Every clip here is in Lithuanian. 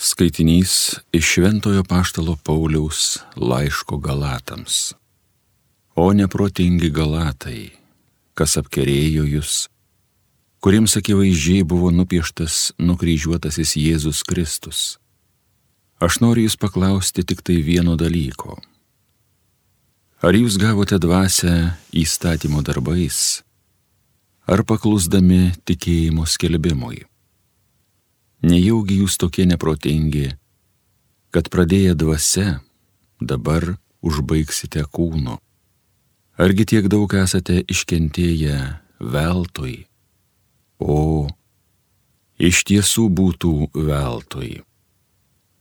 Skaitinys iš Šventojo Paštalo Pauliaus laiško Galatams. O neprotingi Galatai, kas apkerėjo jūs, kuriems akivaizdžiai buvo nupieštas nukryžiuotasis Jėzus Kristus. Aš noriu jūs paklausti tik tai vieno dalyko. Ar jūs gavote dvasę įstatymo darbais, ar paklusdami tikėjimo skelbimui? Nejaugi jūs tokie neprotingi, kad pradėję dvasia dabar užbaigsite kūnu? Argi tiek daug esate iškentėję veltui? O, iš tiesų būtų veltui.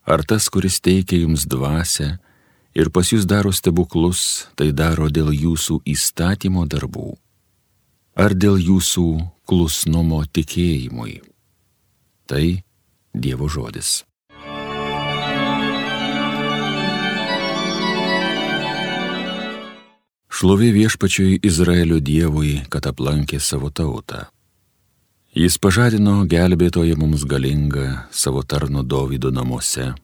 Ar tas, kuris teikia jums dvasę ir pas jūs daro stebuklus, tai daro dėl jūsų įstatymo darbų? Ar dėl jūsų klusnumo tikėjimui? Tai Dievo žodis. Šlovė viešpačiui Izraelio Dievui, kad aplankė savo tautą. Jis pažadino gelbėtoje mums galingą savo tarno Dovido namuose,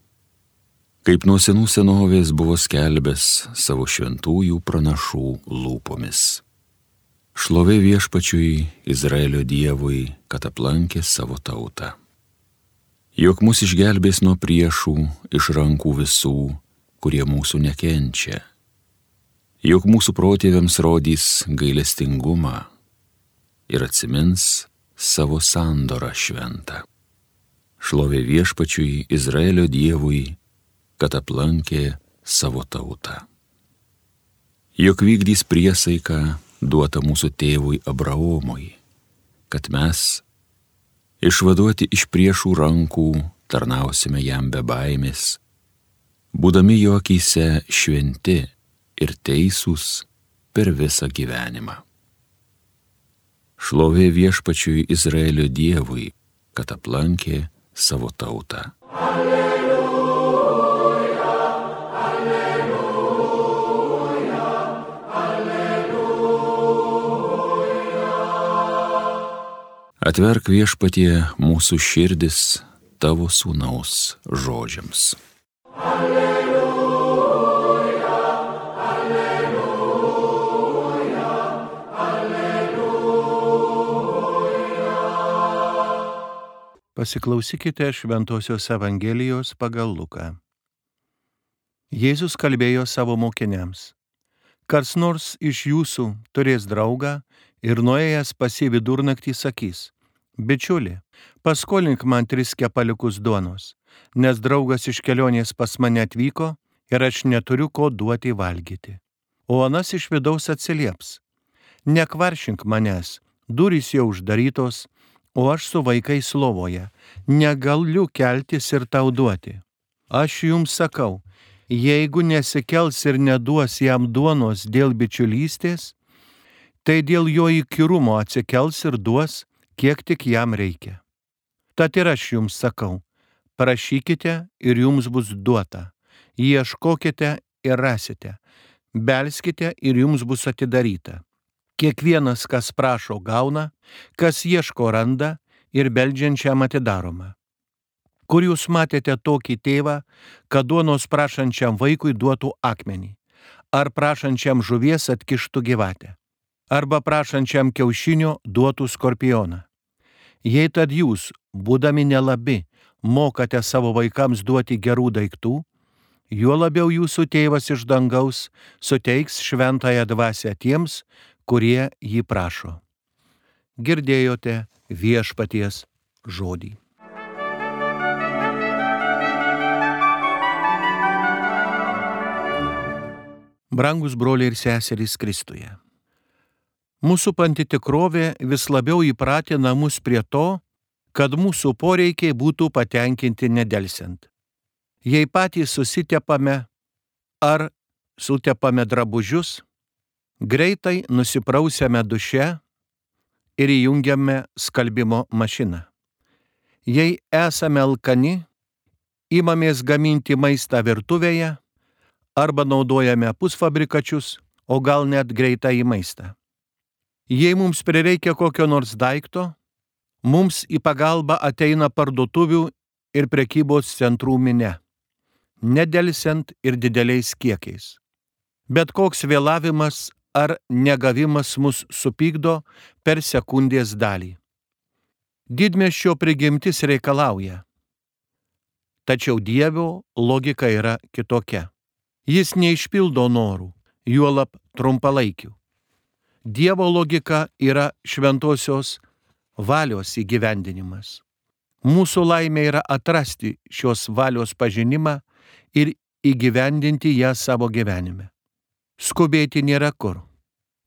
kaip nuo senų senovės buvo skelbęs savo šventųjų pranašų lūpomis. Šlovė viešpačiui Izraelio Dievui, kad aplankė savo tautą jog mus išgelbės nuo priešų iš rankų visų, kurie mūsų nekenčia, jog mūsų protėviams rodys gailestingumą ir atsimins savo sandorą šventą. Šlovė viešpačiui Izraelio Dievui, kad aplankė savo tautą. Jok vykdys priesaiką duotą mūsų tėvui Abraomui, kad mes išvaduoti iš priešų rankų, tarnausime jam be baimės, būdami jo akise šventi ir teisūs per visą gyvenimą. Šlovė viešpačiui Izraelio Dievui, kad aplankė savo tautą. Alleluja. Atverk viešpatie mūsų širdis tavo sūnaus žodžiams. Alleluja, alleluja, alleluja. Pasiklausykite Šventojios Evangelijos pagal Luką. Jėzus kalbėjo savo mokiniams. Kas nors iš jūsų turės draugą ir nuėjęs pas į vidurnaktį sakys, bičiuli, paskolink man tris kepaliukus duonos, nes draugas iš kelionės pas mane atvyko ir aš neturiu ko duoti valgyti. O anas iš vidaus atsilieps, nekvaršink manęs, durys jau uždarytos, o aš su vaikais lovoje, negaliu keltis ir tau duoti. Aš jums sakau, jeigu nesikels ir neduos jam duonos dėl bičiulystės, tai dėl jo įkyrumo atsikels ir duos, kiek tik jam reikia. Tad ir aš jums sakau, prašykite ir jums bus duota, ieškokite ir rasite, belskite ir jums bus atidaryta. Kiekvienas, kas prašo, gauna, kas ieško, randa ir beldžiančiam atidaroma. Kur jūs matėte tokį tėvą, kad duonos prašančiam vaikui duotų akmenį, ar prašančiam žuvies atkištų gyvatę? Arba prašančiam kiaušinio duotų skorpioną. Jei tad jūs, būdami nelabi, mokate savo vaikams duoti gerų daiktų, juo labiau jūsų tėvas iš dangaus suteiks šventąją dvasę tiems, kurie jį prašo. Girdėjote viešpaties žodį. Brangus broliai ir seserys Kristuje. Mūsų panti tikrovė vis labiau įpratina mus prie to, kad mūsų poreikiai būtų patenkinti nedelsiant. Jei patys susitepame ar sutepame drabužius, greitai nusiprausiame duše ir įjungiame skalbimo mašiną. Jei esame alkani, imamės gaminti maistą virtuvėje arba naudojame pusfabrikačius, o gal net greitą į maistą. Jei mums prireikia kokio nors daikto, mums į pagalbą ateina parduotuvių ir prekybos centrų minė, nedelsiant ir dideliais kiekiais. Bet koks vėlavimas ar negavimas mus supykdo per sekundės dalį. Didmešio prigimtis reikalauja. Tačiau Dievo logika yra kitokia. Jis neišpildo norų, juolap trumpalaikių. Dievo logika yra šventosios valios įgyvendinimas. Mūsų laimė yra atrasti šios valios pažinimą ir įgyvendinti ją savo gyvenime. Skubėti nėra kur,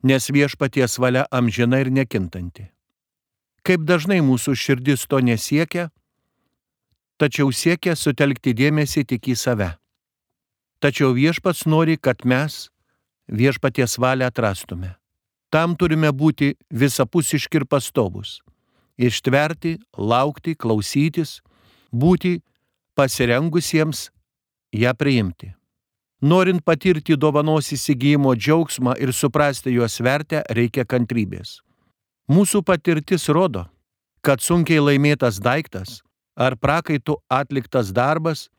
nes viešpaties valia amžina ir nekintanti. Kaip dažnai mūsų širdis to nesiekia, tačiau siekia sutelkti dėmesį tik į save. Tačiau viešpats nori, kad mes viešpaties valią atrastume. Tam turime būti visapusiški ir pastovus. Ištverti, laukti, klausytis, būti pasirengusiems ją priimti. Norint patirti dovanos įsigijimo džiaugsmą ir suprasti jos vertę, reikia kantrybės. Mūsų patirtis rodo, kad sunkiai laimėtas daiktas ar prakaitų atliktas darbas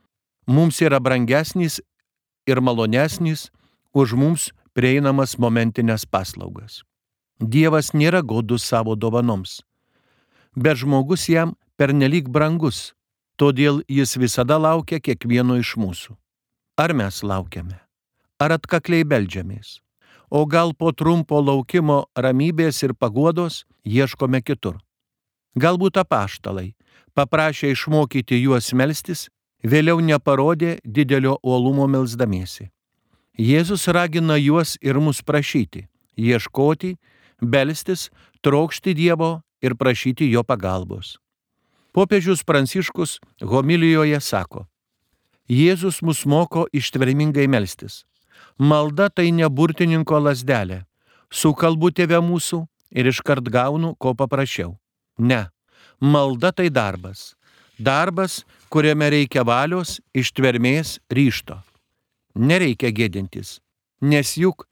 mums yra brangesnis ir malonesnis už mums prieinamas momentinės paslaugas. Dievas nėra godus savo dovanoms, bet žmogus jam pernelyg brangus, todėl jis visada laukia kiekvieno iš mūsų. Ar mes laukiame? Ar atkakliai beldžiamės? o gal po trumpo laukimo ramybės ir paguodos ieškome kitur. Galbūt apaštalai paprašė išmokyti juos melstis, vėliau neparodė didelio uolumo melzdamiesi. Jėzus ragina juos ir mus prašyti, ieškoti, belstis, trokšti Dievo ir prašyti jo pagalbos. Popiežius Pranciškus homilijoje sako, Jėzus mus moko ištvermingai melstis. Malda tai ne burtininko lasdelė. Sukalbu tėvę mūsų ir iškart gaunu, ko paprašiau. Ne. Malda tai darbas. Darbas, kuriame reikia valios, ištvermės, ryšto. Nereikia gėdintis, nes juk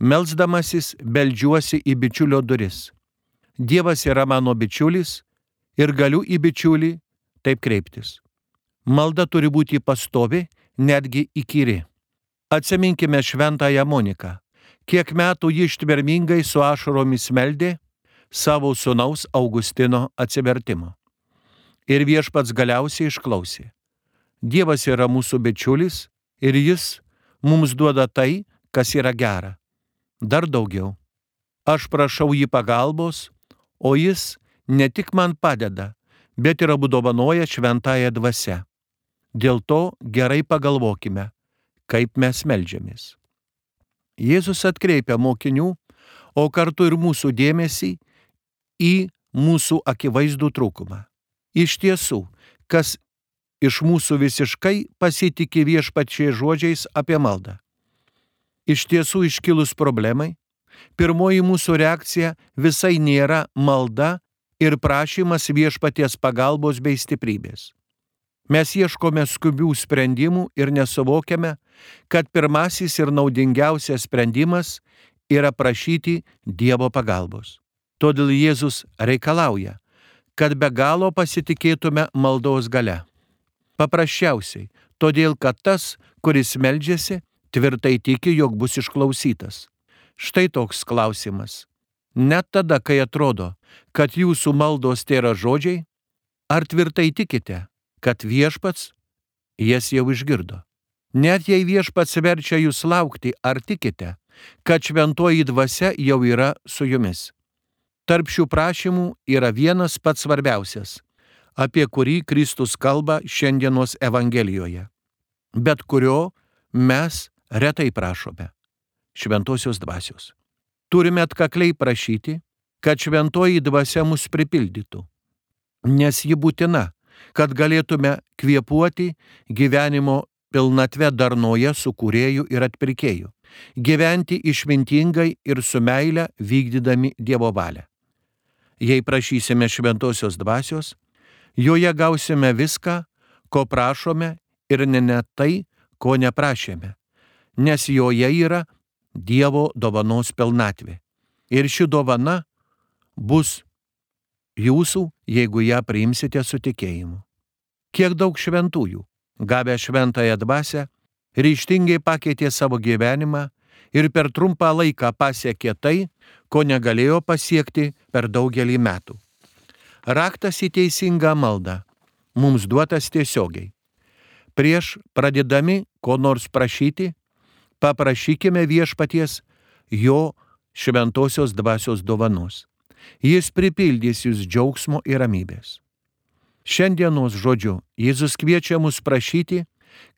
melzdamasis beldžiuosi į bičiulio duris. Dievas yra mano bičiulis ir galiu į bičiulį taip kreiptis. Malda turi būti pastovi, netgi įkyri. Atsiminkime šventąją Moniką. Kiek metų ji ištvermingai su ašaromis meldė savo sunaus Augustino atsivertimo. Ir viešpats galiausiai išklausė. Dievas yra mūsų bičiulis ir jis mums duoda tai, kas yra gera. Dar daugiau. Aš prašau jį pagalbos, o jis ne tik man padeda, bet ir apdovanoja šventąją dvasę. Dėl to gerai pagalvokime kaip mes melžiamės. Jėzus atkreipia mokinių, o kartu ir mūsų dėmesį į mūsų akivaizdų trūkumą. Iš tiesų, kas iš mūsų visiškai pasitikė viešpačiai žodžiais apie maldą. Iš tiesų iškilus problemai, pirmoji mūsų reakcija visai nėra malda ir prašymas viešpaties pagalbos bei stiprybės. Mes ieškome skubių sprendimų ir nesuvokiame, kad pirmasis ir naudingiausias sprendimas yra prašyti Dievo pagalbos. Todėl Jėzus reikalauja, kad be galo pasitikėtume maldos gale. Paprasčiausiai, todėl kad tas, kuris meldžiasi, tvirtai tiki, jog bus išklausytas. Štai toks klausimas. Net tada, kai atrodo, kad jūsų maldos yra žodžiai, ar tvirtai tikite, kad viešpats jas jau išgirdo. Net jei viešpats verčia jūs laukti, ar tikite, kad šventoji dvasia jau yra su jumis. Tarp šių prašymų yra vienas pats svarbiausias, apie kurį Kristus kalba šiandienos Evangelijoje, bet kurio mes retai prašome - šventosios dvasios. Turime atkakliai prašyti, kad šventoji dvasia mus pripildytų, nes ji būtina, kad galėtume kviepuoti gyvenimo pilnatve darnoje su kurėju ir atpirkėju, gyventi išmintingai ir su meile vykdydami Dievo valią. Jei prašysime šventosios dvasios, joje gausime viską, ko prašome ir ne net tai, ko neprašėme, nes joje yra Dievo dovanos pilnatvė. Ir ši dovana bus jūsų, jeigu ją priimsite su tikėjimu. Kiek daug šventųjų, gavę šventąją dvasę, ryštingai pakeitė savo gyvenimą ir per trumpą laiką pasiekė tai, ko negalėjo pasiekti per daugelį metų. Raktas į teisingą maldą mums duotas tiesiogiai. Prieš pradėdami ko nors prašyti, paprašykime viešpaties jo šventosios dvasios dovanos. Jis pripildys jūs džiaugsmo ir ramybės. Šiandienos žodžiu Jėzus kviečia mus prašyti,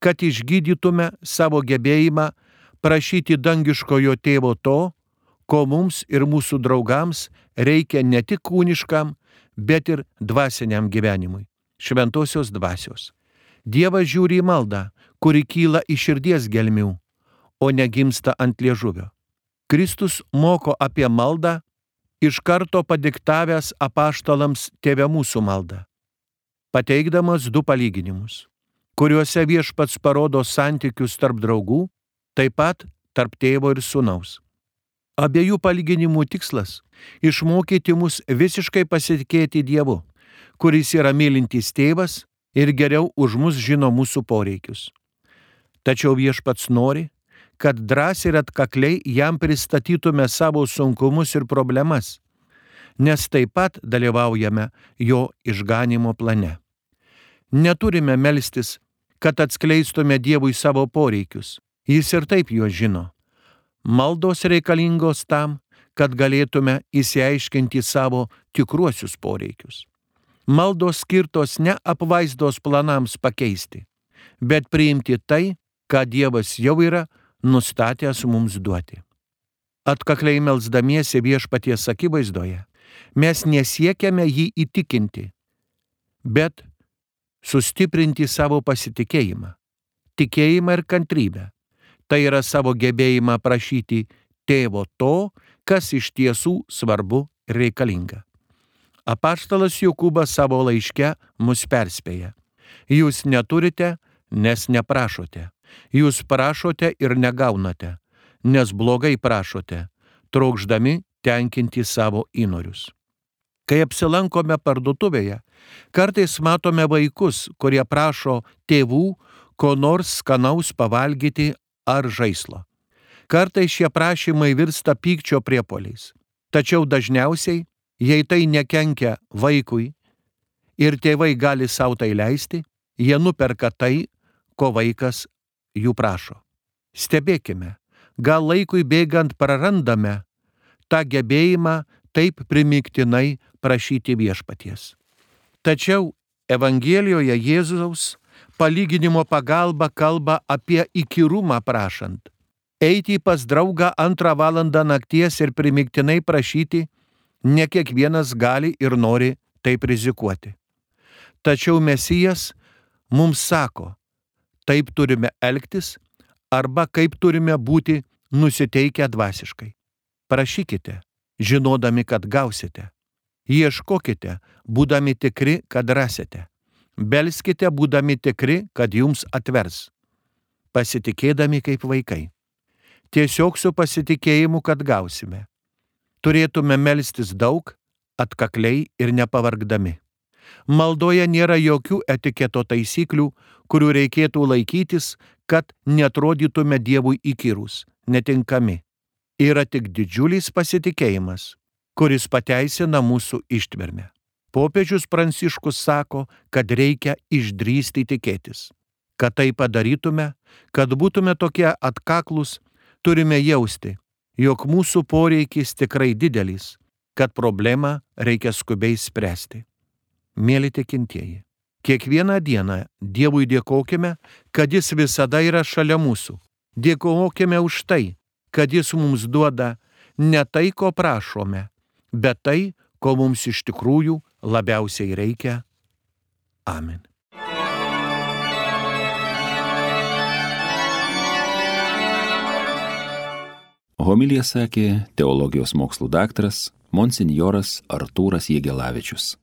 kad išgydytume savo gebėjimą prašyti dangiškojo tėvo to, ko mums ir mūsų draugams reikia ne tik kūniškam, bet ir dvasiniam gyvenimui - šventosios dvasios. Dievas žiūri į maldą, kuri kyla iš širdies gelmių, o negimsta ant liežuvio. Kristus moko apie maldą, iš karto padiktavęs apaštalams tėvę mūsų maldą pateikdamas du palyginimus, kuriuose viešpats parodo santykius tarp draugų, taip pat tarp tėvo ir sunaus. Abiejų palyginimų tikslas - išmokyti mus visiškai pasitikėti Dievu, kuris yra mylintis tėvas ir geriau už mus žino mūsų poreikius. Tačiau viešpats nori, kad drąsiai ir atkakliai jam pristatytume savo sunkumus ir problemas, nes taip pat dalyvaujame jo išganimo plane. Neturime melstis, kad atskleistume Dievui savo poreikius. Jis ir taip juos žino. Maldos reikalingos tam, kad galėtume įsiaiškinti savo tikruosius poreikius. Maldos skirtos ne apvaizdos planams pakeisti, bet priimti tai, ką Dievas jau yra nustatęs mums duoti. Atkakliai melzdamiesi viešpaties akivaizdoje, mes nesiekiame jį įtikinti, bet sustiprinti savo pasitikėjimą, tikėjimą ir kantrybę. Tai yra savo gebėjimą prašyti tėvo to, kas iš tiesų svarbu ir reikalinga. Apaštalas Jokūbas savo laiške mus perspėja. Jūs neturite, nes neprašote. Jūs prašote ir negaunate, nes blogai prašote, trokšdami tenkinti savo įnorius. Kai apsilankome parduotuvėje, kartais matome vaikus, kurie prašo tėvų ko nors skanaus pavalgyti ar žaislo. Kartais šie prašymai virsta pykčio priepoliais. Tačiau dažniausiai, jei tai nekenkia vaikui ir tėvai gali savo tai leisti, jie nuperka tai, ko vaikas jų prašo. Stebėkime, gal laikui bėgant prarandame tą gebėjimą taip primiktinai prašyti viešpaties. Tačiau Evangelijoje Jėzaus palyginimo pagalba kalba apie įkyrumą prašant. Eiti pas draugą antrą valandą nakties ir primiktinai prašyti, ne kiekvienas gali ir nori taip rizikuoti. Tačiau Mesijas mums sako, taip turime elgtis arba kaip turime būti nusiteikę dvasiškai. Prašykite, žinodami, kad gausite. Ieškokite, būdami tikri, kad rasite. Belskite, būdami tikri, kad jums atvers. Pasitikėdami kaip vaikai. Tiesiog su pasitikėjimu, kad gausime. Turėtume melstis daug, atkakliai ir nepavargdami. Maldoje nėra jokių etiketo taisyklių, kurių reikėtų laikytis, kad netrodytume Dievui įkyrus, netinkami yra tik didžiulis pasitikėjimas, kuris pateisina mūsų ištvermę. Popiežius Pranciškus sako, kad reikia išdrysti tikėtis. Kad tai padarytume, kad būtume tokie atkaklus, turime jausti, jog mūsų poreikis tikrai didelis, kad problemą reikia skubiai spręsti. Mėly tikintieji, kiekvieną dieną Dievui dėkojime, kad Jis visada yra šalia mūsų. Dėkojime už tai, kad jis mums duoda ne tai, ko prašome, bet tai, ko mums iš tikrųjų labiausiai reikia. Amen. Homilija sakė teologijos mokslų daktaras monsinjoras Artūras Jėgelavičius.